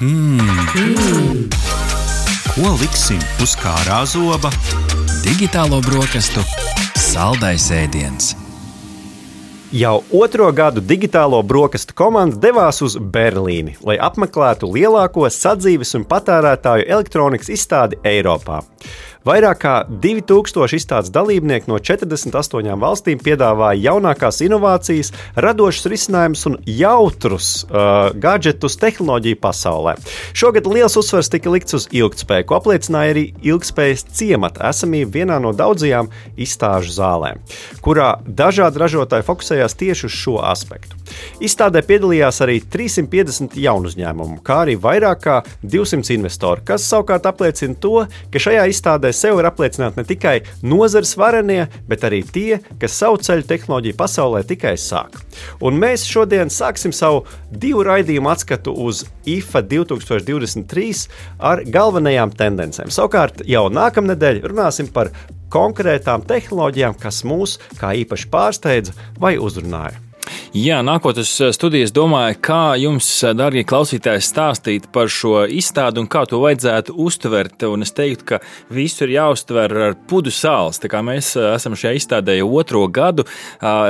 Hmm. Ko liksim uz kārā zoba? Digitālo brokastu saldais ēdiens. Jau otro gadu digitālo brokastu komanda devās uz Berlīni, lai apmeklētu lielāko sadzīves un patērētāju elektronikas izstādi Eiropā. Vairāk kā 2000 izstādes dalībnieki no 48 valstīm piedāvāja jaunākās inovācijas, radošus risinājumus un jautrus uh, gadgetus tehnoloģiju pasaulē. Šogad liels uzsvers tika likts uz ilgspēju, ko apliecināja arī ilgspējas ciemata esamība vienā no daudzajām izstāžu zālēm, kurā dažādi ražotāji fokusējās tieši uz šo aspektu. Izstādē piedalījās arī 350 jaunu uzņēmumu, kā arī vairāk kā 200 investoru, kas savukārt apliecina to, ka šajā izstādē sev ir apliecināti ne tikai nozares varenie, bet arī tie, kas savu ceļu tehnoloģiju pasaulē tikai sāk. Un mēs šodien sāksim savu divu raidījumu atskatu uz IFA 2023 ar galvenajām tendencēm. Savukārt jau nākamnedēļ runāsim par konkrētām tehnoloģijām, kas mūs kā īpaši pārsteidza vai uzrunāja. Jā, nākot uz eh, studijas, domāju, kā jums, eh, darbie klausītāji, stāstīt par šo izstādi un kā to vajadzētu uztvert. Un es teiktu, ka visu ir jāuztver ar pudu sāls. Tā kā mēs eh, esam šajā izstādē jau otro gadu,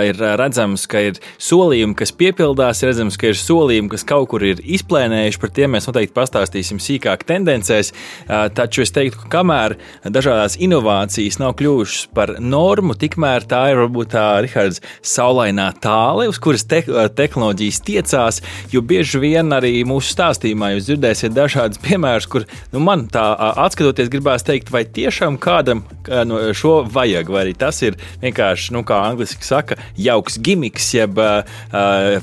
ir redzams, ka ir solījumi, kas piepildās, ir redzams, ka ir solījumi, kas kaut kur ir izplēnējuši. Par tiem mēs noteikti pastāstīsim sīkāk tendencēs. Taču es teiktu, ka kamēr dažādas inovācijas nav kļuvušas par normu, tikmēr tā ir varbūt tā Rihards saulainā tāle, uz kuras te tehnoloģijas tiecās. Jo bieži vien arī mūsu stāstījumā jūs dzirdēsiet dažādas piemērus, kur nu, man tā atskatoties, gribās teikt, vai tiešām kādam no šo vajag, vai arī tas ir vienkārši, nu, kā angliski saka, jauks gimiks, jeb uh,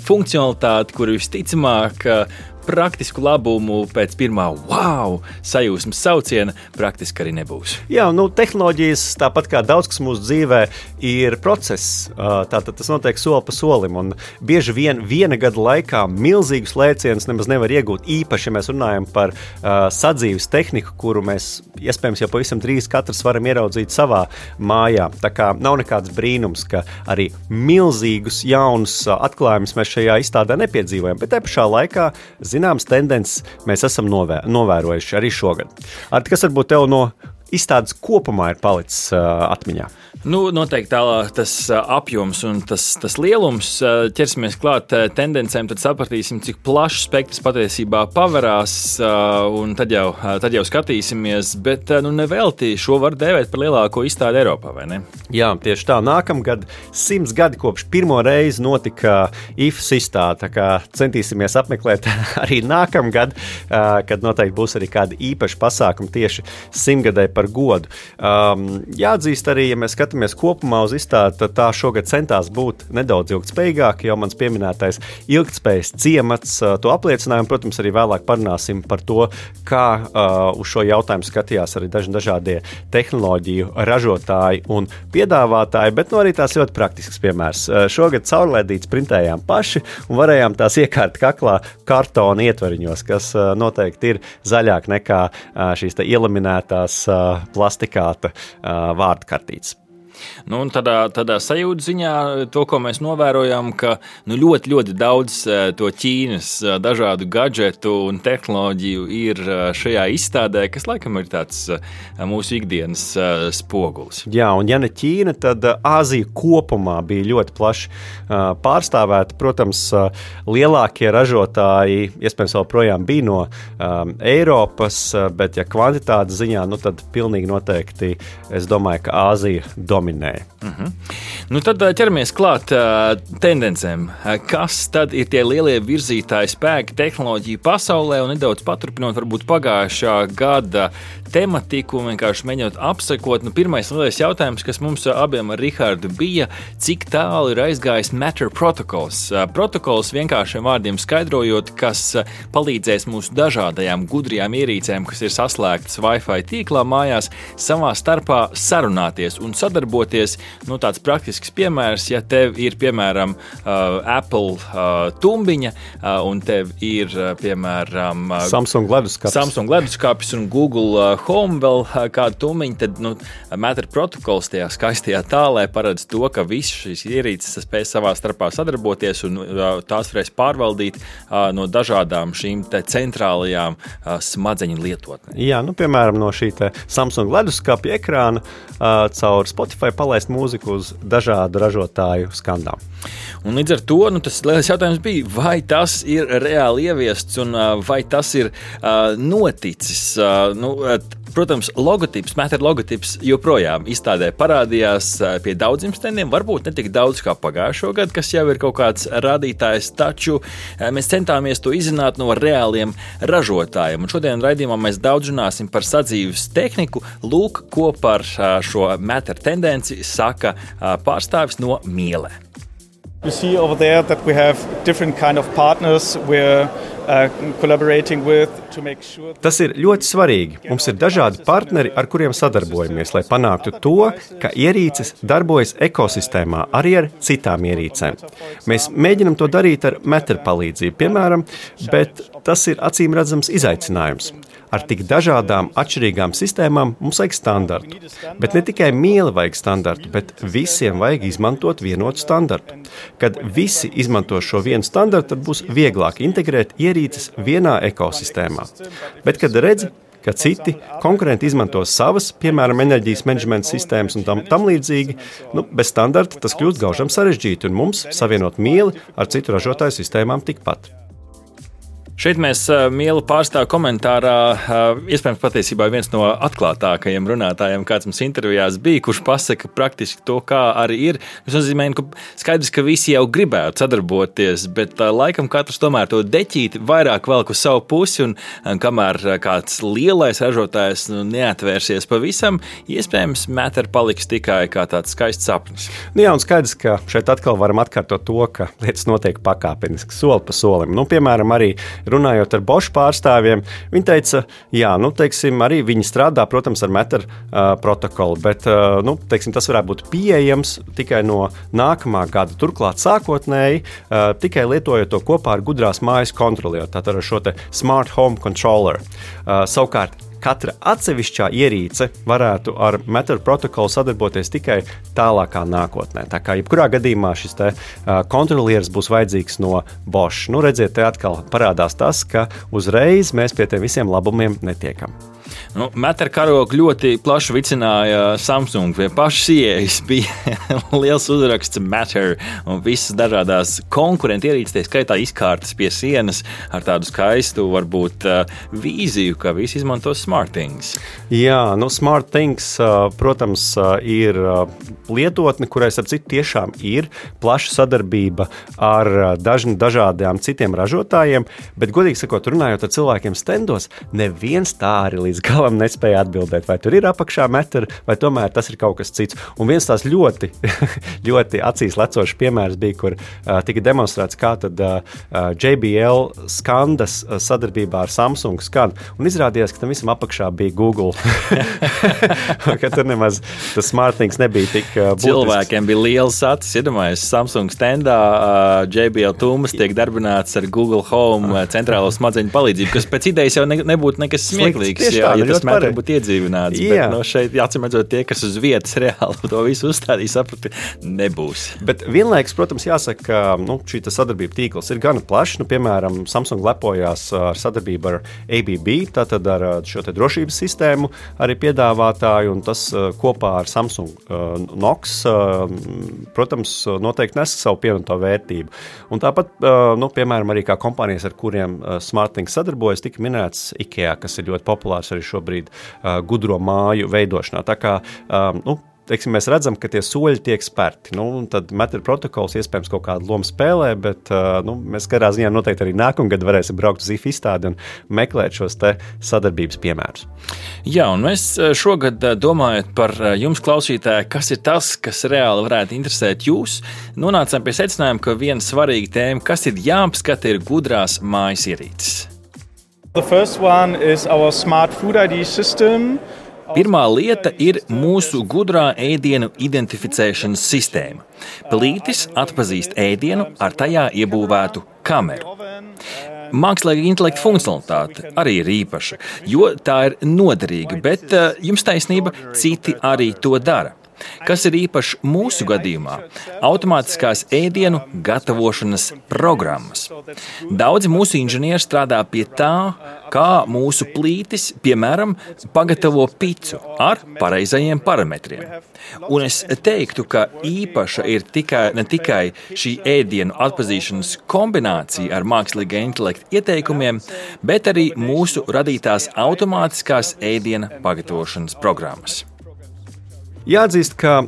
funkcionalitāte, kur visticamāk. Uh, praktisku labumu pēc pirmā wow sajūsmas sauciena praktiski arī nebūs. Jā, nu, tehnoloģijas, tāpat kā daudz kas mūsu dzīvē, ir process. Tātad tas notiek soli pa solim. Un bieži vien viena gada laikā milzīgus lēcienus nemaz nevar iegūt. Īpaši, ja mēs runājam par uh, sadzīves tehniku, kuru mēs iespējams jau pavisam drīz katrs varam ieraudzīt savā mājā. Tā kā nav nekāds brīnums, ka arī milzīgus jaunus atklājumus mēs šajā izstādē nepiedzīvojam. Bet te pašā laikā, zināmas tendences mēs esam novē, novērojuši arī šogad. Ar kas varbūt tev no izstādes kopumā ir palicis uh, atmiņā? Nu, noteikti tālāk tas apjoms un tas, tas lielums. Ķersimies klāt tendencēm, tad sapratīsim, cik plašs spektrs patiesībā paverās. Tad jau, tad jau skatīsimies, bet nu, nevelti šo var dēvēt par lielāko izstādi Eiropā? Jā, tieši tā. Nākamgad simts gadi kopš pirmo reizi notika IFS izstāde. Centīsimies apmeklēt arī nākamgad, kad noteikti būs arī kādi īpaši pasākumi tieši simtgadē par godu. Um, jāatzīst arī, ja mēs skatāmies skatāmies kopumā uz izstādi, tad tā šogad centās būt nedaudz ilgspējīgāka. Jau mans pieminētais ilgspējas ciemats to apliecināja, un, protams, arī vēlāk parunāsim par to, kā uh, uz šo jautājumu skatījās arī daži dažādie tehnoloģiju ražotāji un piedāvātāji, bet nu, arī tās ļoti praktisks piemērs. Šogad caurlaidīts printējām paši un varējām tās iekārt kaklā kartona ietvariņos, kas noteikti ir zaļāk nekā šīs ielaminētās plastikāta vārdkartītes. Nu, tādā, tādā sajūta ziņā to, ko mēs novērojam, ka nu, ļoti, ļoti daudz e, to Ķīnas e, dažādu gadgetu un tehnoloģiju ir šajā izstādē, kas laikam ir tāds mūsu ikdienas spogulis. Jā, un ja ne Ķīna, tad Āzija kopumā bija ļoti plaši pārstāvēta. Protams, lielākie ražotāji iespējams joprojām bija no um, Eiropas, bet ja kvantitātes ziņā, nu, tad pilnīgi noteikti es domāju, ka Āzija dominē dominē. Uh mhm. -huh. nu, tad ķeramies klāt tendencēm. Kas tad ir tie lielie virzītāji spēki tehnoloģiju pasaulē un nedaudz paturpinot varbūt pagājušā gada tematiku un vienkārši mēģinot apsekot. Nu, pirmais lielais jautājums, kas mums abiem ar Rihardu bija, cik tālu ir aizgājis Matter protokols. Protokols vienkāršiem vārdiem skaidrojot, kas palīdzēs mūsu dažādajām gudrajām ierīcēm, kas ir saslēgtas Wi-Fi tīklā mājās, savā starpā sarunāties un sadarboties. Nu, tāds praktisks piemērs, ja tev ir piemēram Apple tumbiņa un tev ir piemēram Samsung leduskapis. Samsung leduskapis un Google Home vēl kāda tumbiņa, tad nu, Matter protokols tajā skaistajā tālē paredz to, ka visas šīs ierīces spēj savā starpā sadarboties un tās varēs pārvaldīt no dažādām šīm centrālajām smadzeņu lietotnēm. Jā, nu, piemēram, no šī Samsung leduskapja ekrāna caur Spotify palaist mūziku uz dažādu ražotāju skandām. Un līdz ar to nu, tas lielais jautājums bija, vai tas ir reāli ieviests un vai tas ir uh, noticis. Uh, nu, Protams, logotips, Matter logotips joprojām izstādē parādījās pie daudziem standiem. Varbūt ne tik daudz kā pagājušo gadu, kas jau ir kaut kāds rādītājs, taču mēs centāmies to izzināt no reāliem ražotājiem. Un šodien raidījumā mēs daudz runāsim par sadzīves tehniku. Lūk, ko par šo Matter tendenci saka pārstāvis no Mielē. You see over there that we have different kind of partners we're uh. Tas ir ļoti svarīgi. Mums ir dažādi partneri, ar kuriem sadarbojamies, lai panāktu to, ka ierīces darbojas ekosistēmā arī ar citām ierīcēm. Mēs mēģinam to darīt ar metru palīdzību, piemēram, bet tas ir acīm redzams izaicinājums. Ar tik dažādām atšķirīgām sistēmām mums vajag standartu. Bet ne tikai mīla vajag standartu, bet visiem vajag izmantot vienotu standartu. Kad visi izmanto šo vienu standartu, tad būs vieglāk integrēt ierīces vienā ekosistēmā. Bet, kad redzi, ka citi konkurenti izmanto savas, piemēram, enerģijas menedžmenta sistēmas un tam, tam līdzīgi. Nu, bez standarta tas kļūst gaužam sarežģīti, un mums savienot mieli ar citu ražotāju sistēmām tikpat. Šeit mēs mīlu pārstāvu komentārā. Iespējams, patiesībā viens no atklātākajiem runātājiem, kāds mums intervijās bija, kurš pasaka praktiski to, kā arī ir. Tas nozīmē, ka skaidrs, ka visi jau gribētu sadarboties, bet laikam katrs tomēr to deķīti vairāk velk uz savu pusi, un kamēr kāds lielais ražotājs nu, neatvērsies pavisam, iespējams, mēteri paliks tikai kā tāds skaists sapnis. Nu, jā, un skaidrs, ka šeit atkal varam atkārtot to, ka lietas notiek pakāpeniski, soli pa solim. Nu, piemēram, arī runājot ar Bošu pārstāvjiem, viņi teica, jā, nu, teiksim, arī viņi strādā, protams, ar metālu uh, protokolu, bet uh, nu, teiksim, tas varētu būt pieejams tikai no nākamā gada. Turklāt sākotnēji uh, tikai lietojot to kopā ar gudrās mājas kontrolieru, tātad ar šo smart home controller. Uh, savukārt katra atsevišķā ierīce varētu ar metodu protokolu sadarboties tikai tālākā nākotnē. Tā kā jebkurā gadījumā šis te, uh, kontrolieris būs vajadzīgs no Bosch. Nu, redziet, te atkal parādās tas, ka uzreiz mēs pie tiem visiem labumiem netiekam. Nu, Metra karogu ļoti plaši vicināja Samsung. Pie pašas ieejas bija liels uzraksts Matter un visas dažādas konkurentu ierīces, tā skaitā izkārtas pie sienas ar tādu skaistu, varbūt uh, vīziju, ka visi izmanto SmartThings. Jā, nu SmartThings, uh, protams, uh, ir lietotne, kurai ar citu tiešām ir plaša sadarbība ar dažni, dažādiem citiem ražotājiem, bet, godīgi sakot, runājot ar cilvēkiem stendos, neviens tā arī līdz galam galam nespēja atbildēt, vai tur ir apakšā metra, vai tomēr tas ir kaut kas cits. Un viens tās ļoti, ļoti acīs lecošs piemērs bija, kur uh, tika demonstrēts, kā tad, uh, JBL skandas uh, sadarbībā ar Samsung skan. Un izrādījās, ka tam visam apakšā bija Google. ka tur nemaz tas smartnings nebija tik uh, būtisks. Cilvēkiem bija liels acis. Iedomājieties, Samsung standā uh, JBL tūmas tiek darbināts ar Google Home centrālo smadzeņu palīdzību, kas pēc idejas jau ne, nebūtu nekas smieklīgs. Jā, ja tas mēdz būt iedzīvināts. Jā. Bet, no šeit, acīm redzot, tie, kas uz vietas reāli to visu uzstādīja, saprata, nebūs. Bet vienlaikus, protams, jāsaka, ka nu, šī sadarbība tīkls ir gana plašs. Nu, piemēram, Samsung lepojās ar sadarbību ar ABB, tātad ar šo drošības sistēmu arī piedāvātāju, un tas kopā ar Samsung Nox, protams, noteikti nes savu pievienoto vērtību. Un tāpat, nu, piemēram, arī kā kompānijas, ar kuriem SmartThings sadarbojas, tika minēts IKEA, kas ir ļoti populārs arī šobrīd uh, gudro māju veidošanā. Tā kā um, nu, teiksim, mēs redzam, ka tie soļi tiek spērti. Nu, tad metra protokols iespējams kaut kādu lomu spēlē, bet nu, mēs katrā ziņā noteikti arī nākamgad varēsim braukt uz IF izstādi un meklēt šos sadarbības piemērus. Jā, un mēs šogad domājot par jums, klausītāji, kas ir tas, kas reāli varētu interesēt jūs, nonācām pie secinājuma, ka viena svarīga tēma, kas ir jāapskata, ir gudrās mājas ierīces. Pirmā lieta ir mūsu gudrā ēdienu identificēšanas sistēma. Plītis atpazīst ēdienu ar tajā iebūvētu kameru. Mākslīgā intelekta funkcionalitāte arī ir īpaša, jo tā ir noderīga, bet eh, jums taisnība, citi arī to dara. Kas ir īpaši mūsu gadījumā? Automātiskās ēdienu gatavošanas programmas. Daudzi mūsu inženieri strādā pie tā, kā mūsu plītis, piemēram, pagatavo picu ar pareizajiem parametriem. Un es teiktu, ka īpaša ir tikai, ne tikai šī ēdienu atpazīšanas kombinācija ar mākslīgā intelekta ieteikumiem, bet arī mūsu radītās automātiskās ēdienu pagatavošanas programmas. Jāatzīst, ka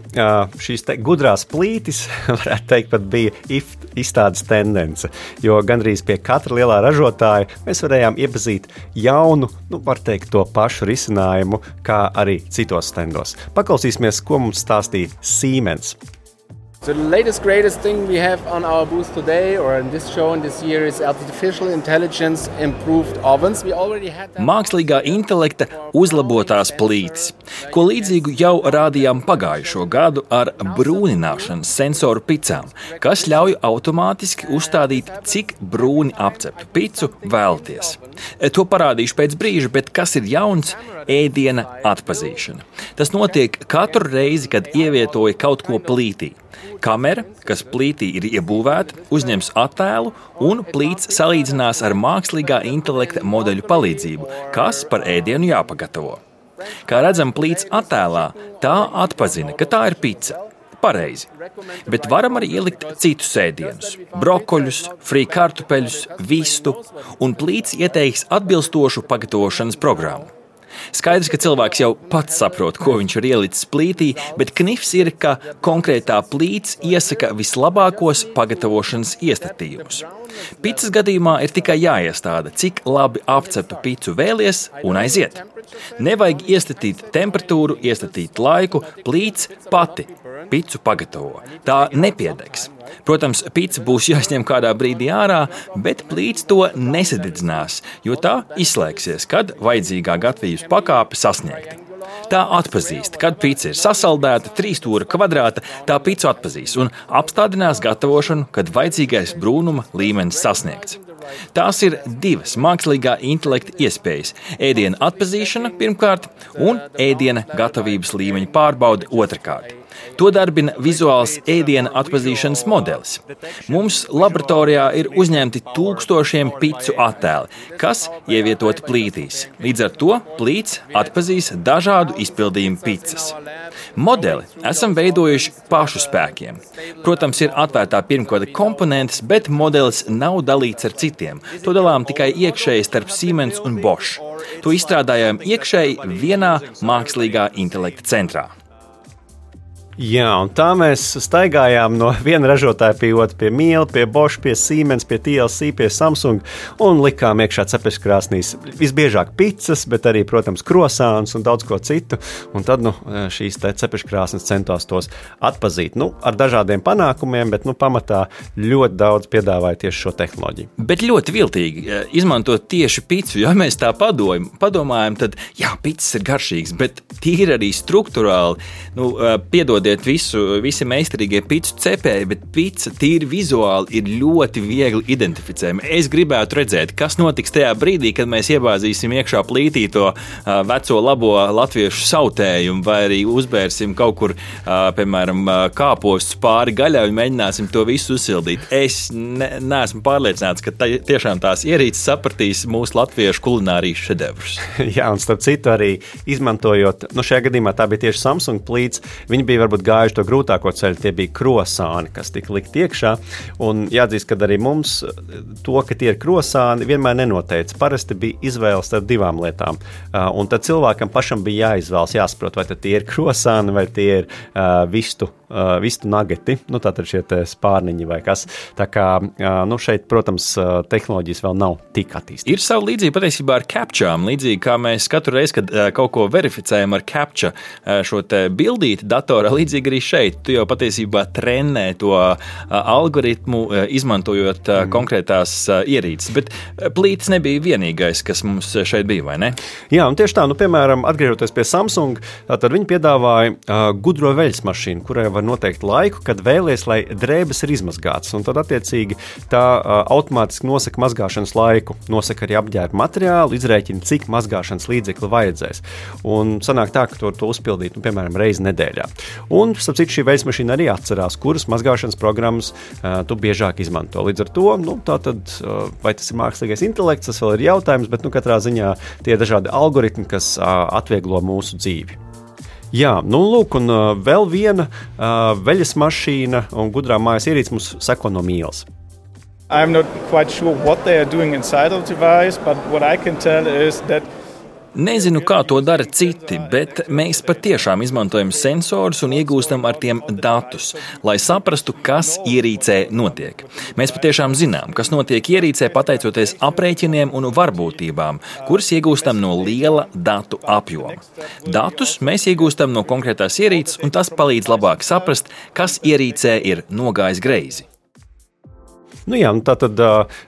šīs gudrās plītis, varētu teikt, pat bija izstādes tendence. Jo gandrīz pie katra lielā ražotāja mēs varējām iepazīt jaunu, nu, var teikt, to pašu risinājumu, kā arī citos stendos. Paklausīsimies, ko mums stāstīja Siemens. The latest, greatest thing we have on our booth today, or in this show in this year, is artificial intelligence improved ovens. We already had that. Mākslīgā intelekta uzlabotās plītis, ko līdzīgu jau rādījām pagājušo gadu ar brūnināšanas sensoru picām, kas ļauj automātiski uzstādīt, cik brūni apceptu picu vēlties. To parādīšu pēc brīža, bet kas ir jauns? Ēdiena atpazīšana. Tas notiek katru reizi, kad ievietoja kaut ko plītī. Kamera, kas plītī ir iebūvēta, uzņems attēlu un plīts salīdzinās ar mākslīgā intelekta modeļu palīdzību, kas par ēdienu jāpagatavo. Kā redzam, plīts attēlā, tā atpazina, ka tā ir pica. Pareizi. Bet varam arī ielikt citus ēdienus - brokoļus, frī kartupeļus, vistu, un plīts ieteiks atbilstošu pagatavošanas programmu. Skaidrs, ka cilvēks jau pats saprot, ko viņš ir ielicis plītī, bet knifs ir, ka konkrētā plīts iesaka vislabākos pagatavošanas iestatījumus. Pīcis gadījumā ir tikai jāiestāda, cik labi apceptu pīci vēlies un aiziet. Nevajag iestatīt temperatūru, iestatīt laiku, plīts pati pīci pagatavo. Tā nepiedegs. Protams, pīci būs jāizņem kādā brīdī ārā, bet plīts to nesadedzinās, jo tā izslēgsies, kad vajadzīgā gatavības pakāpe sasniegta. Tā atpazīst, kad pīci ir sasaldēta, trīs stūra kvadrāta, tā pīci atpazīs un apstādinās gatavošanu, kad vajadzīgais brūnuma līmenis sasniegts. Tās ir divas mākslīgā intelekta iespējas - ēdiena atpazīšana pirmkārt un ēdiena gatavības līmeņa pārbaude otrkārt. To darbina vizuāls ēdiena atpazīšanas modelis. Mums laboratorijā ir uzņemti tūkstošiem picu attēli, kas ievietoti plītīs. Līdz ar to plīts atpazīs dažādu izpildījumu picas. Modeli esam veidojuši pašu spēkiem. Protams, ir atvērtā pirmkoda komponentes, bet modelis nav dalīts ar citiem. To dalām tikai iekšēji starp Siemens un Bosch. To izstrādājām iekšēji vienā mākslīgā intelekta centrā. Jā, un tā mēs staigājām no viena ražotāja pie otra, pie Miela, pie Bosch, pie Siemens, pie TLC, pie Samsung un likām iekšā cepeškrāsnīs visbiežāk pizzas, bet arī, protams, krosāns un daudz ko citu. Un tad nu, šīs cepeškrāsnes centās tos atpazīt nu, ar dažādiem panākumiem, bet nu, pamatā ļoti daudz piedāvāja tieši šo tehnoloģiju. Bet ļoti viltīgi eh, izmantot tieši pizzu. Ja mēs tā padojam, padomājam, tad jā, pizzas ir garšīgas, bet tīri arī struktūrāli, nu, eh, piedodiet piedodiet visu, visi meistarīgie pīcis cepēji, bet pīcis tīri vizuāli ir ļoti viegli identificējama. Es gribētu redzēt, kas notiks tajā brīdī, kad mēs iebāzīsim iekšā plītī to veco labo latviešu sautējumu, vai arī uzbērsim kaut kur, piemēram, kāpostus pāri gaļai un mēģināsim to visu uzsildīt. Es ne, neesmu pārliecināts, ka tā, tiešām tās ierīces sapratīs mūsu latviešu kulinārijas šedevrus. Jā, un starp citu arī izmantojot, nu šajā gadījumā tā bija tieši Samsung plīts, viņi bija varbūt gājuši to grūtāko ceļu, tie bija krosāni, kas tika likt iekšā. Un jāatzīst, ka arī mums to, ka tie ir krosāni, vienmēr nenoteica. Parasti bija izvēle starp divām lietām. Un tad cilvēkam pašam bija jāizvēlas, jāsaprot, vai tie ir krosāni vai tie ir uh, vistu uh, vistu nageti, nu, tātad šie spārniņi vai kas. Tā kā uh, nu, šeit, protams, uh, tehnoloģijas vēl nav tik attīstītas. Ir savu līdzību patiesībā ar captčām. Līdzīgi kā mēs katru reizi, kad uh, kaut ko verificējam ar captcha uh, šo bildīti datorā, līdzīgi arī šeit. Tu jau patiesībā trenē to uh, algoritmu, uh, izmantojot uh, mm. konkrētās uh, ierīces. Bet plītis nebija vienīgais, kas mums šeit bija, vai ne? Jā, un tieši tā, nu, piemēram, atgriežoties pie Samsung, tad viņi piedāvāja uh, gudro veļas mašīnu, kurai var noteikt laiku, kad vēlies, lai drēbes ir izmazgātas. Un tad, attiecīgi, tā uh, automātiski nosaka mazgāšanas laiku, nosaka arī apģērba materiālu, izrēķina, cik mazgāšanas līdzekli vajadzēs. Un sanāk tā, ka to, to uzpildīt, nu, piemēram, reizi nedēļā. Un, starp citu, šī veļas mašīna arī atcerās, kuras mazgāšanas programmas uh, tu biežāk izmanto. Līdz ar to, nu, tad, uh, vai tas ir mākslīgais intelekts, tas vēl ir jautājums, bet nu, katrā ziņā tie dažādi algoritmi, kas uh, atvieglo mūsu dzīvi. Jā, nu, lūk, un uh, vēl viena uh, veļas mašīna un gudrā mājas ierīce mums seko no mīlas. I'm not quite sure what they are doing inside of the device, but what I can tell is that Nezinu, kā to dara citi, bet mēs patiešām izmantojam sensorus un iegūstam ar tiem datus, lai saprastu, kas ierīcē notiek. Mēs patiešām zinām, kas notiek ierīcē pateicoties aprēķiniem un varbūtībām, kuras iegūstam no liela datu apjoma. Datus mēs iegūstam no konkrētās ierīces, un tas palīdz labāk saprast, kas ierīcē ir nogājis greizi. Nu, jā, tā tad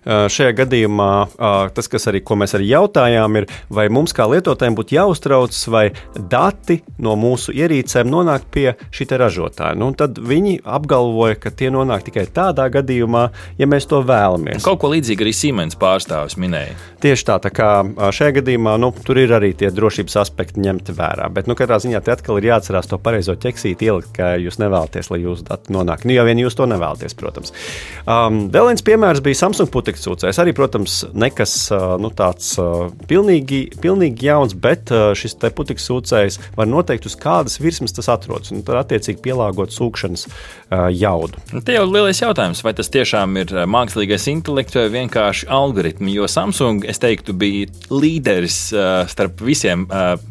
šajā gadījumā tas, kas arī, mēs arī jautājām, ir, vai mums kā lietotājiem būtu jāuztrauc, vai dati no mūsu ierīcēm nonāk pie šī ražotāja. Nu, tad viņi apgalvoja, ka tie nonāk tikai tādā gadījumā, ja mēs to vēlamies. Kaut ko līdzīgu arī Siemens pārstāvis minēja. Tieši tā, tā kā šajā gadījumā nu, tur ir arī tie drošības aspekti ņemti vērā. Bet nu, katrā ziņā te atkal ir jāatcerās to pareizo ķeksīti ielikt, ka jūs nevēlaties, lai jūsu dati nonāk. Nu, ja vien jūs to nevēlaties, protams. Um, vēl viens piemērs bija Samsung putekļu sūcējs. Arī, protams, nekas nu, tāds pilnīgi, pilnīgi jauns, bet šis putekļu sūcējs var noteikt, uz kādas virsmas tas atrodas. Un tad, attiecīgi, pielāgot sūkšanas jaudu. Te jau ir lielais jautājums, vai tas tiešām ir mākslīgais intelekts vai vienkārši algoritmi. Jo Samsung, es teiktu, bija līderis starp visiem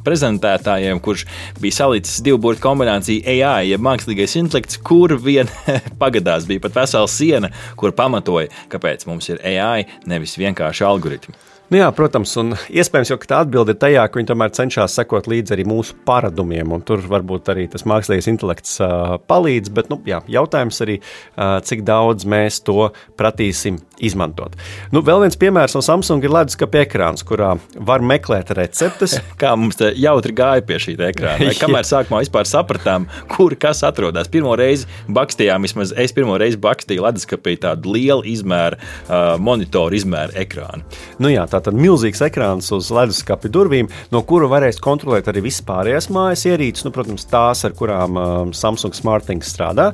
prezentētājiem, kurš bija salicis divu burbuļu kombināciju AI, jeb mākslīgais intelekts, kur vien pagadās bija pat vesela siena, kur pamatot pamatoja, kāpēc mums ir AI, nevis vienkārši algoritmi. Nu jā, protams, un iespējams, ka tā atbilde ir tajā, ka viņi tomēr cenšas sekot līdzi arī mūsu paradumiem, un tur varbūt arī tas mākslīgais intelekts uh, palīdz. Bet, nu, jā, jautājums arī, uh, cik daudz mēs to pratīsim izmantot. Nu, vēl viens piemērs no Samsung ir leduskapa ekrāns, kurā var meklēt receptes. Kā mums te jautri gāja pie šī ekrāna? Kamēr sākumā vispār sapratām, kur kas atrodas. Pirmo reizi bakstījām, vismaz es pirmo reizi bakstīju leduskapī tādu lielu izmēru, uh, monitoru izmēru ekrānu. Nu, jā, tā Tātad milzīgs ekrāns uz leduskapa durvīm, no kura varēs kontrolēt arī visas pārējās mājas ierīces, nu, protams, tās, ar kurām um, Samsung SmartThings strādā.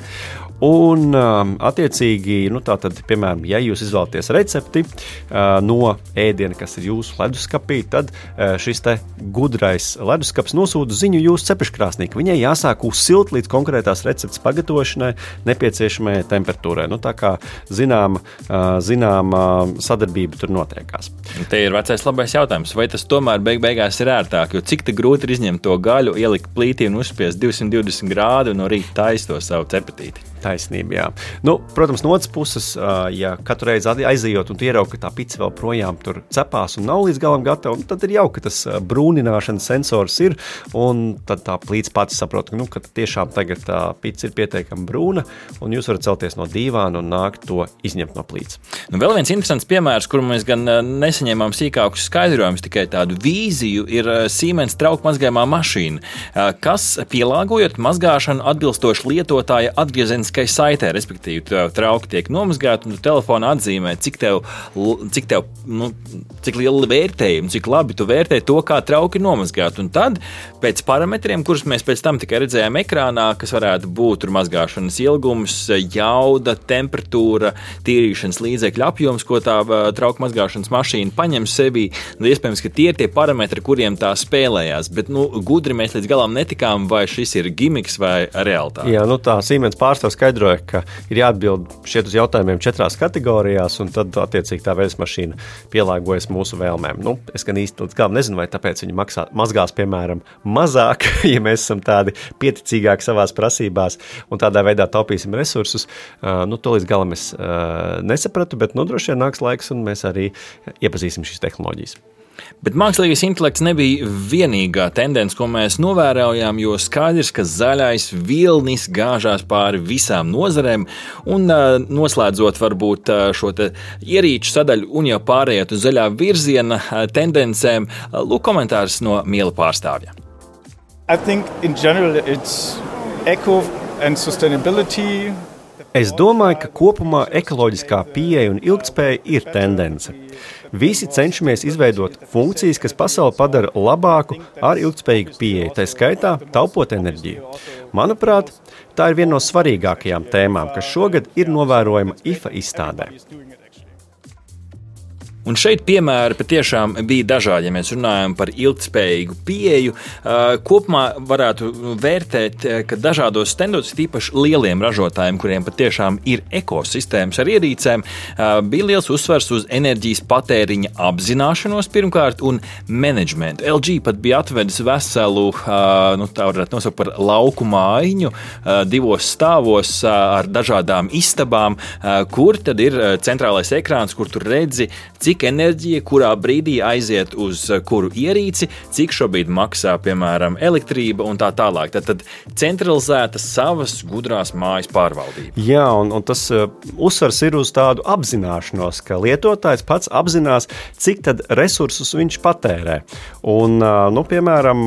Un, um, attiecīgi, nu, tātad, piemēram, ja jūs izvēlaties recepti uh, no ēdiena, kas ir jūsu leduskapī, tad uh, šis gudrais leduskapis nosūta ziņu jūsu cepeškrāsnī, ka viņai jāsāk uzsilt līdz konkrētās receptes pagatavošanai nepieciešamajai temperatūrai. Nu, tā kā zināma zinām, uh, sadarbība tur notiekās. Te ir vecais labais jautājums, vai tas tomēr beig beigās ir ērtāk, jo cik grūti ir izņemt to gaļu, ielikt plītī un uzspiest 220 grādu un no rīta taisīt to savu cepetīti. Taisnība, jā. Nu, protams, no otras puses, ja katru reizi aizejot un ieraugot, ka tā pizza vēl projām tur cepās un nav līdz galam gatava, tad ir jauki, ka tas brūnināšanas sensors ir. Tad tā plīts pats saprot, nu, ka tiešām tagad tā pizza ir pietiekami brūna, un jūs varat celties no dīvāna un nākt to izņemt no plīts. Nu, vēl viens interesants piemērs, kur mēs gan nesaņēmām sīkākus skaidrojumus, tikai tādu vīziju, ir Siemens trauku mazgājumā mašīna, kas pielāgojot mazgāšanu atbilstoši lietotāja atgriezeniskai tikai saitē, respektīvi, tev trauki tiek nomazgāti, un tu telefonā atzīmē, cik, tev, cik, tev, nu, cik liela vērtējuma, cik labi tu vērtē to, kā trauki ir nomazgāti. Un tad, pēc parametriem, kurus mēs pēc tam tikai redzējām ekrānā, kas varētu būt mazgāšanas ilgums, jauda, temperatūra, tīrīšanas līdzekļu apjoms, ko tā trauku mazgāšanas mašīna paņem sevī, nu, iespējams, ka tie ir tie parametri, kuriem tā spēlējās. Bet nu, gudri mēs līdz galam netikām, vai šis ir gimiks vai realitāte. Jā, nu tā Siemens pārstāvs skaidroja, ka ir jāatbild uz jautājumiem četrās kategorijās, un tad, attiecīgi, tā veļas mašīna pielāgojas mūsu vēlmēm. Nu, es gan īsti līdz galam nezinu, vai tāpēc viņi maksā, mazgās, piemēram, mazāk, ja mēs esam tādi pieticīgāki savās prasībās un tādā veidā taupīsim resursus. Uh, nu, to līdz galam es uh, nesapratu, bet nu, droši vien nāks laiks, un mēs arī iepazīsim šīs tehnoloģijas. Bet mākslīgais intelekts nebija vienīgā tendence, ko mēs novērojām, jo skaidrs, ka zaļais vilnis gāžās pāri visām nozarēm, un noslēdzot varbūt šo ierīču sadaļu un jau pārējot uz zaļā virziena tendencēm, lūk komentārs no miela pārstāvja. I think in general it's eco and sustainability Es domāju, ka kopumā ekoloģiskā pieeja un ilgspēja ir tendence. Visi cenšamies izveidot funkcijas, kas pasauli padara labāku ar ilgspējīgu pieeju, tā skaitā taupot enerģiju. Manuprāt, tā ir viena no svarīgākajām tēmām, kas šogad ir novērojama IFA izstādē. Un šeit piemēri patiešām bija dažādi. Ja mēs runājam par ilgspējīgu pieeju, kopumā varētu vērtēt, ka dažādos stendos, tīpaši lieliem ražotājiem, kuriem patiešām ir ekosistēmas ar ierīcēm, bija liels uzsvers uz enerģijas patēriņa apzināšanos pirmkārt un menedžmentu. LG pat bija atvedis veselu, nu, tā varētu nosaukt par lauku mājiņu, divos stāvos ar dažādām istabām, kur tad ir centrālais ekrāns, kur tu redzi, cik cik enerģija kurā brīdī aiziet uz eh, kuru ierīci, cik šobrīd maksā, piemēram, elektrība un tā tālāk. Tad, tad centralizēta savas gudrās mājas pārvaldība. Jā, un, un tas uh, uzsvars ir uz tādu apzināšanos, ka lietotājs pats apzinās, cik resursus viņš patērē. Un, uh, nu, piemēram,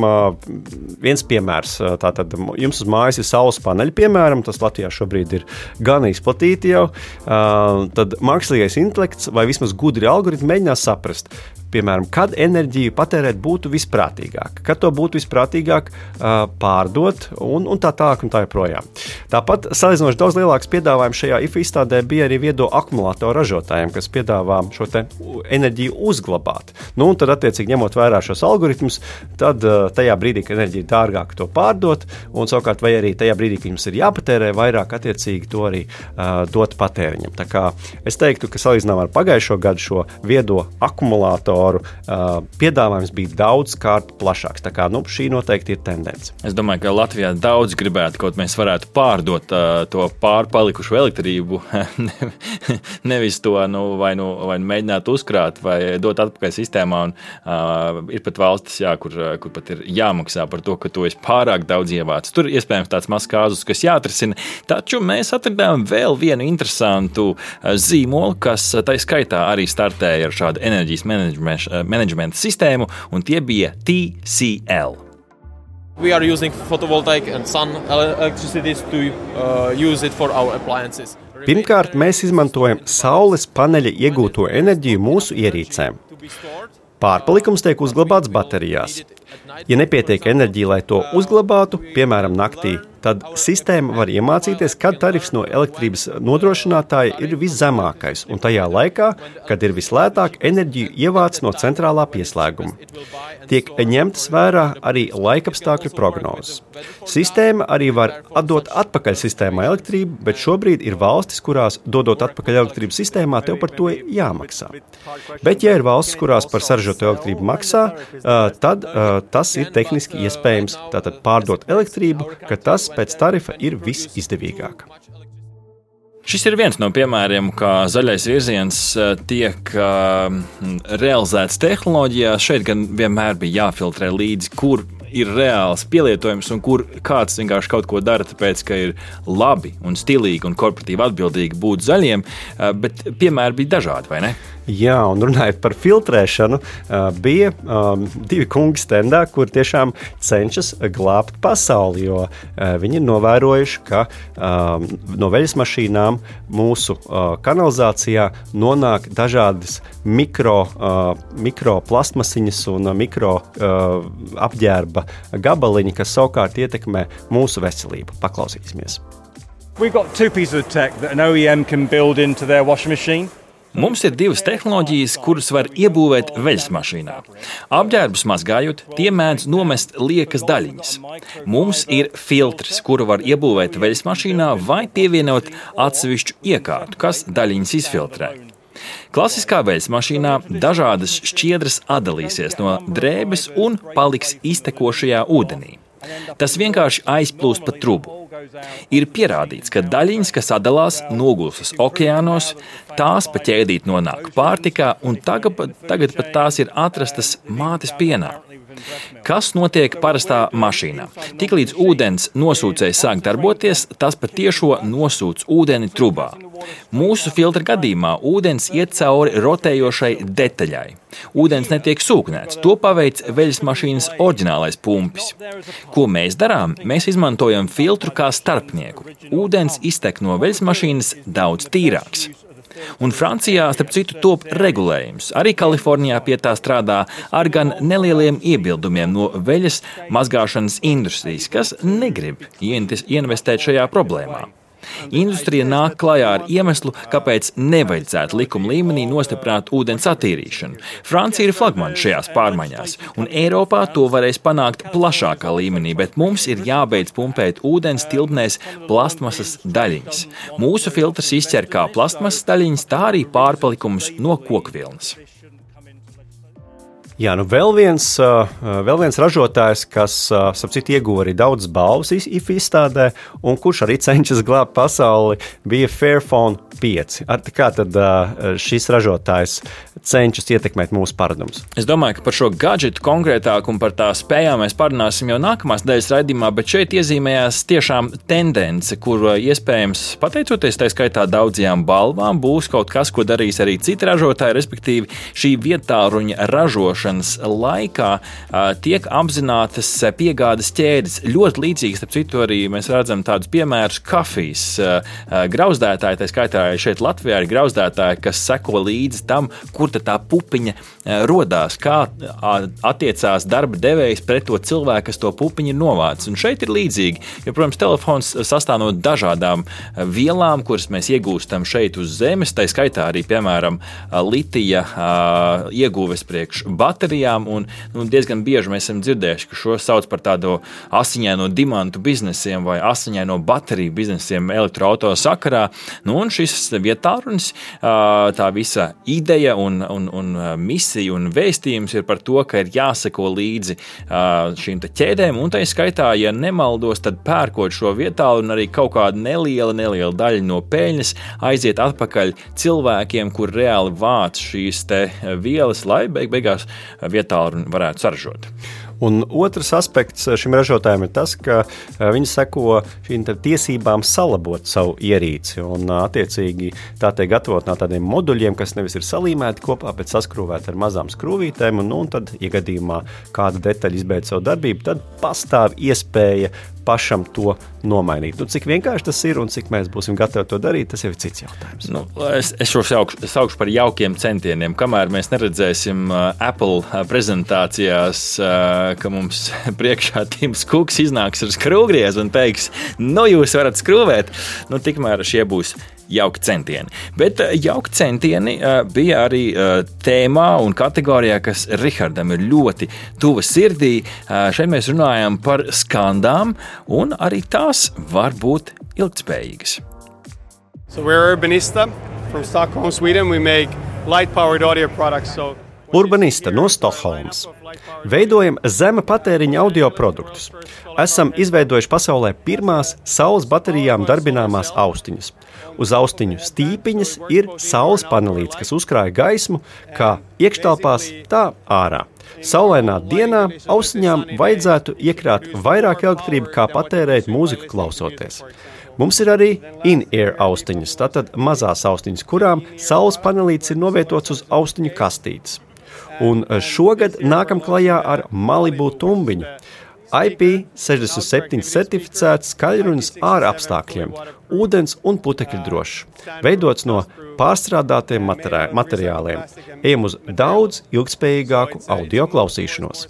viens piemērs, tātad jums uz mājas ir saules paneļi, piemēram, tas Latvijā šobrīd ir gan izplatīti jau, tad mākslīgais intelekts vai vismaz gudri algoritmi mēģinās saprast, piemēram, kad enerģiju patērēt būtu visprātīgāk, kad to būtu visprātīgāk uh, pārdot un, un tā tālāk un tā joprojām. Tāpat salīdzinoši daudz lielāks piedāvājums šajā IFA izstādē bija arī viedo akumulātoru ražotājiem, kas piedāvā šo enerģiju uzglabāt. Nu, un tad, attiecīgi, ņemot vērā šos algoritmus, tad uh, tajā brīdī, kad enerģija ir dārgāka, to pārdot, un savukārt, vai arī tajā brīdī, kad jums ir jāpatērē vairāk, attiecīgi to arī uh, dot patēriņam. Tā kā es teiktu, ka salīdzinām ar pagājušo gadu šo viedo akumulātoru investoru uh, piedāvājums bija daudz kārt plašāks. Tā kā nu, šī noteikti ir tendence. Es domāju, ka Latvijā daudz gribētu, kaut mēs varētu pārdot uh, to pārpalikušo elektrību, nevis to nu, vai, nu, vai nu mēģināt uzkrāt vai dot atpakaļ sistēmā. Un, uh, ir pat valstis, jā, kur, kur pat ir jāmaksā par to, ka to es pārāk daudz ievācu. Tur iespējams tāds mazs kāzus, kas jāatrisina. Taču mēs atradām vēl vienu interesantu zīmolu, kas tā skaitā arī startēja ar šādu enerģijas menedžmentu menedžmenta eh, sistēmu, un tie bija TCL. We are using photovoltaic and sun electricities to uh, use it for our appliances. Pirmkārt, mēs izmantojam saules paneļa iegūto enerģiju mūsu ierīcēm. Pārpalikums tiek uzglabāts baterijās. Ja nepietiek enerģija, lai to uzglabātu, piemēram, naktī, tad sistēma var iemācīties, kad tarifs no elektrības nodrošinātāja ir viszemākais un tajā laikā, kad ir vislētāk enerģiju ievāc no centrālā pieslēguma. Tiek ņemtas vērā arī laikapstākļu prognozes. Sistēma arī var atdot atpakaļ sistēmā elektrību, bet šobrīd ir valstis, kurās dodot atpakaļ elektrību sistēmā, tev par to jāmaksā. Bet, ja ir valstis, kurās par saražotu elektrību maksā, tad tas ir tehniski iespējams. Tātad pārdot elektrību, ka tas pēc tarifa ir visizdevīgāk. Šis ir viens no piemēriem, kā zaļais virziens eh, tiek uh, realizēts tehnoloģijās. Šeit gan vienmēr bija jāfiltrē līdzi, kur ir reāls pielietojums un kur kāds vienkārši kaut ko dara, tāpēc, ka ir labi un stilīgi un korporatīvi atbildīgi būt zaļiem, uh, bet piemēri bija dažādi, vai ne? Jā, un runājot par filtrēšanu, bija um, divi kungi stendā, kur tiešām cenšas glābt pasauli. Jo viņi ir novērojuši, ka um, no veļas mašīnām mūsu uh, kanalizācijā nonāk dažādas mikro, uh, mikroplastmasiņas un uh, mikro uh, apģērba gabaliņi, kas savukārt ietekmē mūsu veselību. Paklausīsimies! We've got two pieces of tech that an OEM can build into their washing machine. Mums ir divas tehnoloģijas, kuras var iebūvēt veļas mašīnā. Apģērbus mazgājot, tie mēdz nomest liekas daļiņas. Mums ir filtrs, kuru var iebūvēt veļas mašīnā vai pievienot atsevišķu iekārtu, kas daļiņas izfiltrē. Klasiskā veļas mašīnā dažādas šķiedras atdalīsies no drēbes un paliks iztekošajā ūdenī. Tas vienkārši aizplūst pa trubu. Ir pierādīts, ka daļiņas, kas sadalās, nogulstas okeānos, tās pa ķēdīt nonāk pārtikā, un tagad, tagad pat tās ir atrastas mātes pienā. Kas notiek parastā mašīnā? Tiklīdz ūdens nosūcējs sāk darboties, tas patiešo nosūc ūdeni trubā. Mūsu filtra gadījumā ūdens iet cauri rotējošai detaļai. Ūdens netiek sūknēts, to paveic veļas mašīnas oriģinālais pumpis. Ko mēs darām? Mēs izmantojam filtru kā starpnieku. Ūdens iztek no veļas mašīnas daudz tīrāks. Un Francijā, starp citu, top regulējums. Arī Kalifornijā pie tā strādā ar gan nelieliem iebildumiem no veļas mazgāšanas industrijas, kas negrib investēt šajā problēmā. Industrija nāk klajā ar iemeslu, kāpēc nevajadzētu likuma līmenī nostiprināt ūdens attīrīšanu. Francija ir flagmaņa šajās pārmaiņās, un Eiropā to varēs panākt plašākā līmenī, bet mums ir jābeidz pumpēt ūdens tilpnēs plastmasas daļiņas. Mūsu filtrs izķer kā plastmasas daļiņas, tā arī pārpalikumus no kokvilnas. Jā, nu vēl viens, vēl viens ražotājs, kas citu, ieguva arī daudz balvas IFA izstādē, un kurš arī cenšas glābt pasauli, bija Fairphone 5. Ar, kā tad šis ražotājs cenšas ietekmēt mūsu paradumus? Es domāju, ka par šo gadgetu konkrētāk un par tā spējām mēs parunāsim jau nākamās daļas raidījumā, bet šeit iezīmējās tiešām tendence, kur iespējams, pateicoties tā skaitā daudzajām balvām, būs kaut kas, ko darīs arī citi ražotāji, respektīvi šī vietāruņa ražošana ražošanas laikā tiek apzinātas piegādes ķēdes. Ļoti līdzīgi, starp citu, arī mēs redzam tādus piemērus kafijas grauzdētāji, tā skaitā šeit Latvijā ir grauzdētāji, kas seko līdzi tam, kur tā pupiņa rodās, kā attiecās darba devējs pret to cilvēku, kas to pupiņu ir novācis. Un šeit ir līdzīgi, jo, protams, telefons sastāv no dažādām vielām, kuras mēs iegūstam šeit uz Zemes, tā skaitā arī, piemēram, litija ieguves priekš baterijām. Un, nu, diezgan bieži mēs esam dzirdējuši, ka šo sauc par tādu asiņaino dimantu biznesiem vai asiņaino bateriju biznesiem elektroautorāta sakarā. Nu, un šis vietārunis, tā visa ideja un, un, un misija un vēstījums ir par to, ka ir jāseko līdzi šīm ķēdēm. Un tā skaitā, ja nemaldos, tad pērkot šo vietālu un arī kaut kāda neliela, neliela daļa no peļņas aiziet atpakaļ cilvēkiem, kur reāli vāc šīs vielas, lai beig beigās vietā varētu saražot. Un otrs aspekts šim ražotājam ir tas, ka e, viņi seko šīm tiesībām salabot savu ierīci. Un, attiecīgi, tā tiek gatavot no tādiem moduļiem, kas nevis ir salīmēti kopā, bet saskrūvēti ar mazām skrūvītēm. Un, nu, un tad, ja gadījumā kāda detaļa izbeidz savu darbību, tad pastāv iespēja pašam to nomainīt. Nu, cik vienkārši tas ir un cik mēs būsim gatavi to darīt, tas jau ir cits jautājums. Nu, es, es šo saukšu, saukšu par jaukiem centieniem. Kamēr mēs neredzēsim uh, Apple uh, prezentācijās, uh, ka mums priekšā Tims Kuks iznāks ar skrūvgriezu un teiks, nu jūs varat skrūvēt, nu tikmēr šie būs jauki centieni. Bet eh, jauki centieni eh, bija arī eh, tēmā un kategorijā, kas Rihardam ir ļoti tuva sirdī. Šeit mēs runājam par skandām, un arī tās var būt ilgspējīgas. So we're Urbanista from Stockholm, Sweden. We make light-powered audio products. So Urbanista no Stokholmas. Veidojam zema patēriņa audio produktus. Esam izveidojuši pasaulē pirmās saules baterijām darbināmās austiņas. Uz austiņu stīpiņas ir saules panelīts, kas uzkrāja gaismu kā iekštelpās, tā ārā. Saulainā dienā austiņām vajadzētu iekrāt vairāk elektrības, kā patērēt mūziku klausoties. Mums ir arī in-ear austiņas, tātad mazās austiņas, kurām saules panelīts ir novietots uz austiņu kastītes. Un šogad nākam klajā ar Malibu tumbiņu. IP67 certificēts skaļrunis ārā apstākļiem, ūdens un putekļu drošs, veidots no pārstrādātiem materiāliem. Ejam uz daudz ilgspējīgāku audio klausīšanos.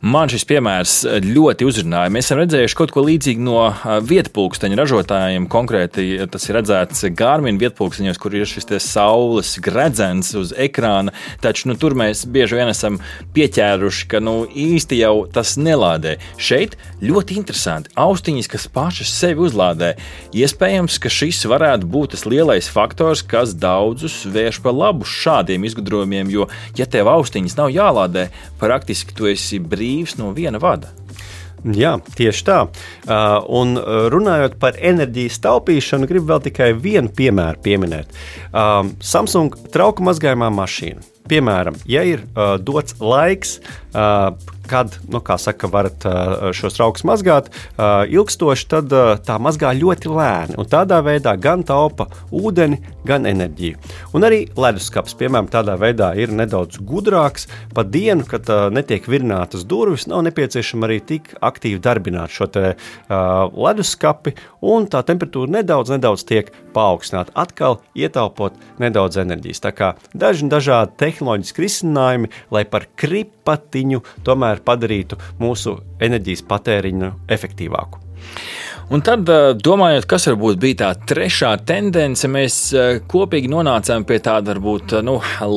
Man šis piemērs ļoti uzrunāja. Mēs esam redzējuši kaut ko līdzīgu no vietpulksteņa ražotājiem. Konkrēti, tas ir redzēts Gārmina vietpulksteņos, kur ir šis saules gredzens uz ekrāna. Taču nu, tur mēs bieži vien esam pieķēruši, ka nu, īsti jau tas nelādē. Šeit ļoti interesanti. Austiņas, kas pašas sevi uzlādē. Iespējams, ka šis varētu būt tas lielais faktors, kas daudzus vērš par labu šādiem izgudrojumiem. Jo, ja tev austiņas nav jālādē, praktiski tu esi brīvs brīvs no viena vada. Jā, tieši tā. Uh, un runājot par enerģijas taupīšanu, gribu vēl tikai vienu piemēru pieminēt. Um, Samsung trauku mazgājumā mašīna. Piemēram, ja ir uh, dots laiks, uh, kad, nu, kā saka, varat šos traukus mazgāt ilgstoši, tad tā mazgā ļoti lēni. Un tādā veidā gan taupa ūdeni, gan enerģiju. Un arī leduskapis, piemēram, tādā veidā ir nedaudz gudrāks. Pa dienu, kad netiek virinātas durvis, nav nepieciešama arī tik aktīvi darbināt šo te, leduskapi, un tā temperatūra nedaudz, nedaudz tiek paaugstināta. Atkal ietaupot nedaudz enerģijas. Tā kā daži dažādi tehnoloģiski risinājumi, lai par kripatiņu tomēr padarītu mūsu enerģijas patēriņu efektīvāku. Un tad, domājot, kas varbūt bija tā trešā tendence, mēs kopīgi nonācām pie tāda varbūt nu,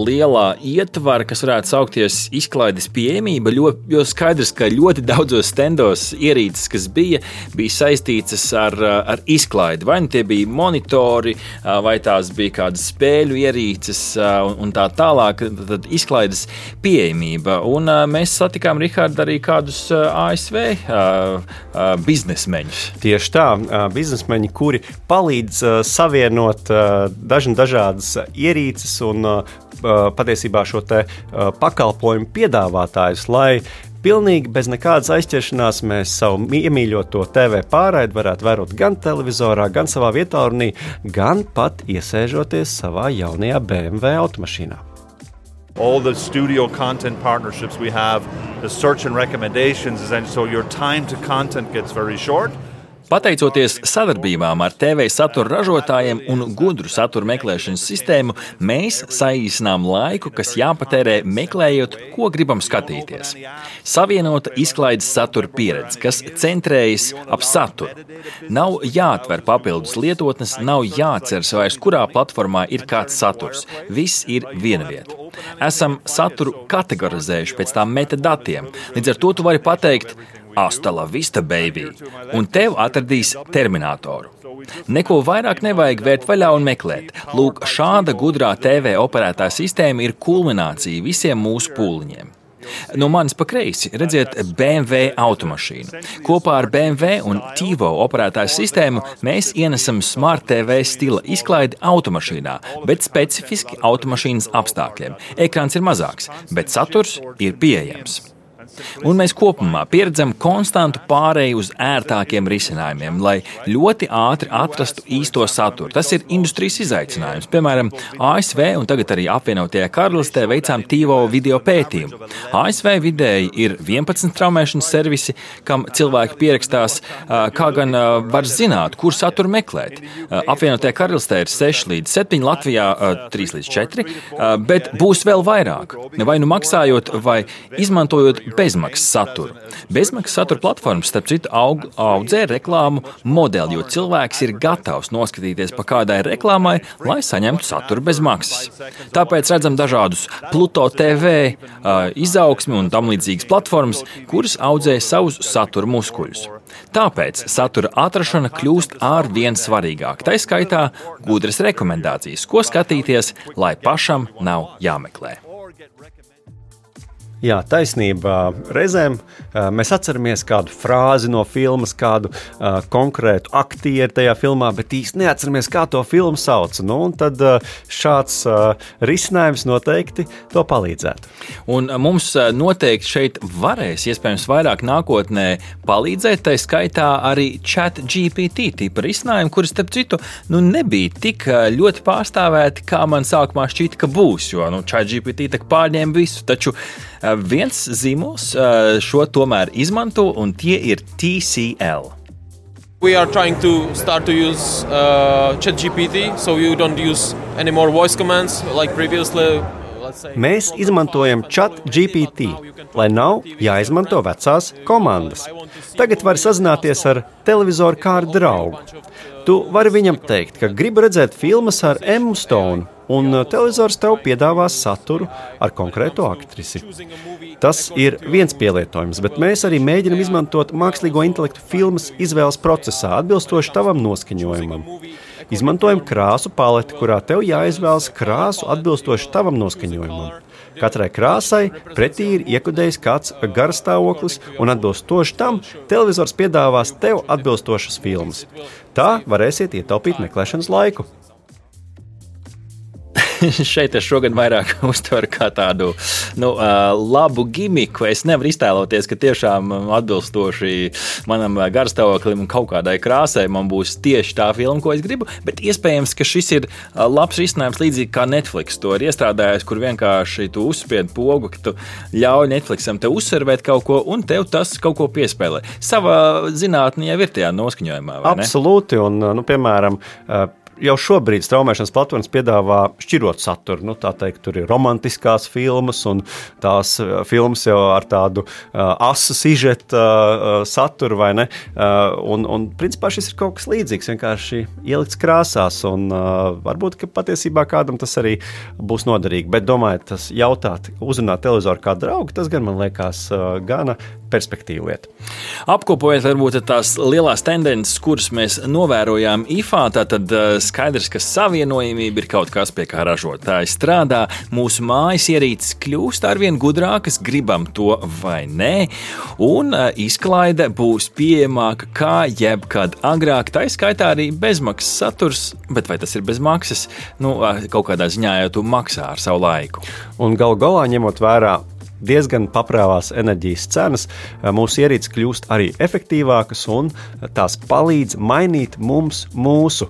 lielā ietvara, kas varētu saukties izklaides pieejamība. Jo skaidrs, ka ļoti daudzos stendos ierīces, kas bija, bija saistītas ar, ar izklaidi. Vai nu tie bija monitori, vai tās bija kādas spēļu ierīces un tā tālāk. Tad izklaides pieejamība. Un mēs satikām Rihardu arī kādus ASV biznesmeņus. Tieši Tieši tā, biznesmeņi, kuri palīdz savienot dažādas ierīces un patiesībā šo pakalpojumu piedāvātājus, lai pilnīgi bez nekādas aizķeršanās mēs savu iemīļoto TV pārraidi varētu vērot gan televizorā, gan savā vietā, gan pat iesēžoties savā jaunajā BMW automašīnā. all the studio content partnerships we have, the search and recommendations, and so your time to content gets very short. Pateicoties sadarbībām ar TV satura ražotājiem un gudru satura meklēšanas sistēmu, mēs saīsinām laiku, kas jāpatērē meklējot, ko gribam skatīties. Savienota izklaides satura pieredze, kas centrējas ap saturu. Nav jāatver papildus lietotnes, nav jāatceras vairs, kurā platformā ir kāds saturs. Viss ir viena vieta. Esam saturu kategorizējuši pēc tām metadatiem. Līdz ar to tu vari pateikt, Astala vista, baby! Un tev atradīs terminatoru. Neko vairāk nevajag vērt vaļā un meklēt. Lūk, šāda gudrā TV operētā sistēma ir kulminācija visiem mūsu pūliņiem. No manis pa kreisi redziet BMW automašīnu. Kopā ar BMW un TiVo operētāju sistēmu mēs ienesam Smart TV stila izklaidi automašīnā, bet specifiski automašīnas apstākļiem. Ekrāns ir mazāks, bet saturs ir pieejams. Un mēs kopumā pieredzam konstantu pārēju uz ērtākiem risinājumiem, lai ļoti ātri atrastu īsto saturu. Tas ir industrijas izaicinājums. Piemēram, ASV un tagad arī apvienotajā karalistē veicām TIVO video pētījumu. ASV vidēji ir 11 traumēšanas servisi, kam cilvēki pierakstās, kā gan var zināt, kur saturu meklēt. Apvienotajā karalistē ir 6 līdz 7, Latvijā 3 līdz 4, bet būs vēl vairāk. Vai nu maksājot, vai izmantojot bezmaksas saturu. Bezmaksas satura platformas, starp citu, aug, audzē reklāmu modeli, jo cilvēks ir gatavs noskatīties pa kādai reklāmai, lai saņemtu saturu bez maksas. Tāpēc redzam dažādus Pluto TV, izaugsmi un tam līdzīgas platformas, kuras audzē savus satura muskuļus. Tāpēc satura atrašana kļūst ar vien svarīgāk. Tā skaitā gudras rekomendācijas, ko skatīties, lai pašam nav jāmeklē. Jā, taisnība. Reizēm mēs atceramies kādu frāzi no filmas, kādu uh, konkrētu aktieru tajā filmā, bet īsti neatceramies, kā to filmu sauc. Nu, tad uh, šāds uh, risinājums noteikti to palīdzētu. Un mums noteikti šeit varēs, iespējams, vairāk nākotnē palīdzēt. Tā skaitā arī chat GPT tipa risinājumi, kurus, starp citu, nu, nebija tik ļoti pārstāvēti, kā man sākumā šķita, ka būs. Jo nu, chat GPT pārņēma visu. Taču Viens zīmols šo tomēr izmanto, un tie ir TCL. We are trying to start to use uh, ChatGPT, so you don't use any more voice commands like previously. Mēs izmantojam chat GPT, lai nav jāizmanto vecās komandas. Tagad var sazināties ar televizoru kā ar draugu. Tu vari viņam teikt, ka gribi redzēt filmas ar Emmu Stone, un uh, televizors tev piedāvās saturu ar konkrētu aktrisi. Tas ir viens pielietojums, bet mēs arī mēģinam izmantot mākslīgo intelektu filmas izvēles procesā, atbilstoši tavam noskaņojumam. Izmantojam krāsu paleti, kurā tev jāizvēlas krāsu atbilstoši tavam noskaņojumam. Katrai krāsai pretī ir iekodējis kāds garstāvoklis, un atbilstoši tam televizors piedāvās tev atbilstošas filmas. Tā varēsiet ietaupīt meklēšanas laiku. šeit es šogad vairāk uztveru kā tādu nu, labu gimiku. Es nevaru iztēloties, ka tiešām atbilstoši manam garstāvoklim un kaut kādai krāsai man būs tieši tā filma, ko es gribu. Bet iespējams, ka šis ir labs risinājums līdzīgi kā Netflix. To ir iestrādājis, kur vienkārši tu uzspied pogu, ka tu ļauj Netflixam te uzsvervēt kaut ko, un tev tas kaut ko piespēlē. Savā zinātnē jau ir tajā noskaņojumā. Absolūti, un, nu, piemēram, jau šobrīd straumēšanas platformas piedāvā šķirot saturu. Nu, teikt, tur ir romantiskās filmas, un tās uh, filmas jau ar tādu uh, asu sižeta uh, saturu, vai ne? Uh, un, un, principā, šis ir kaut kas līdzīgs, vienkārši ielikts krāsās, un uh, varbūt patiesībā kādam tas arī būs noderīgi. Bet, domājot, tas jautāt, uzrunāt televizoru kā draugu, tas gan man liekas uh, gana perspektīva lieta. Apkopojot, varbūt tās lielās tendences, kuras mēs novērojām IFA, tad uh, skaidrs, ka savienojamība ir kaut kas, pie kā ražotāji strādā. Mūsu mājas ierīces kļūst arvien gudrākas, gribam to vai nē, un uh, izklaide būs pieejamāka kā jebkad agrāk. Tā izskaitā arī bezmaksas saturs, bet vai tas ir bez maksas? Nu, uh, kaut kādā ziņā jau tu maksā ar savu laiku. Un galu galā ņemot vērā diezgan paprāvās enerģijas cenas, mūsu ierīces kļūst arī efektīvākas un tās palīdz mainīt mums mūsu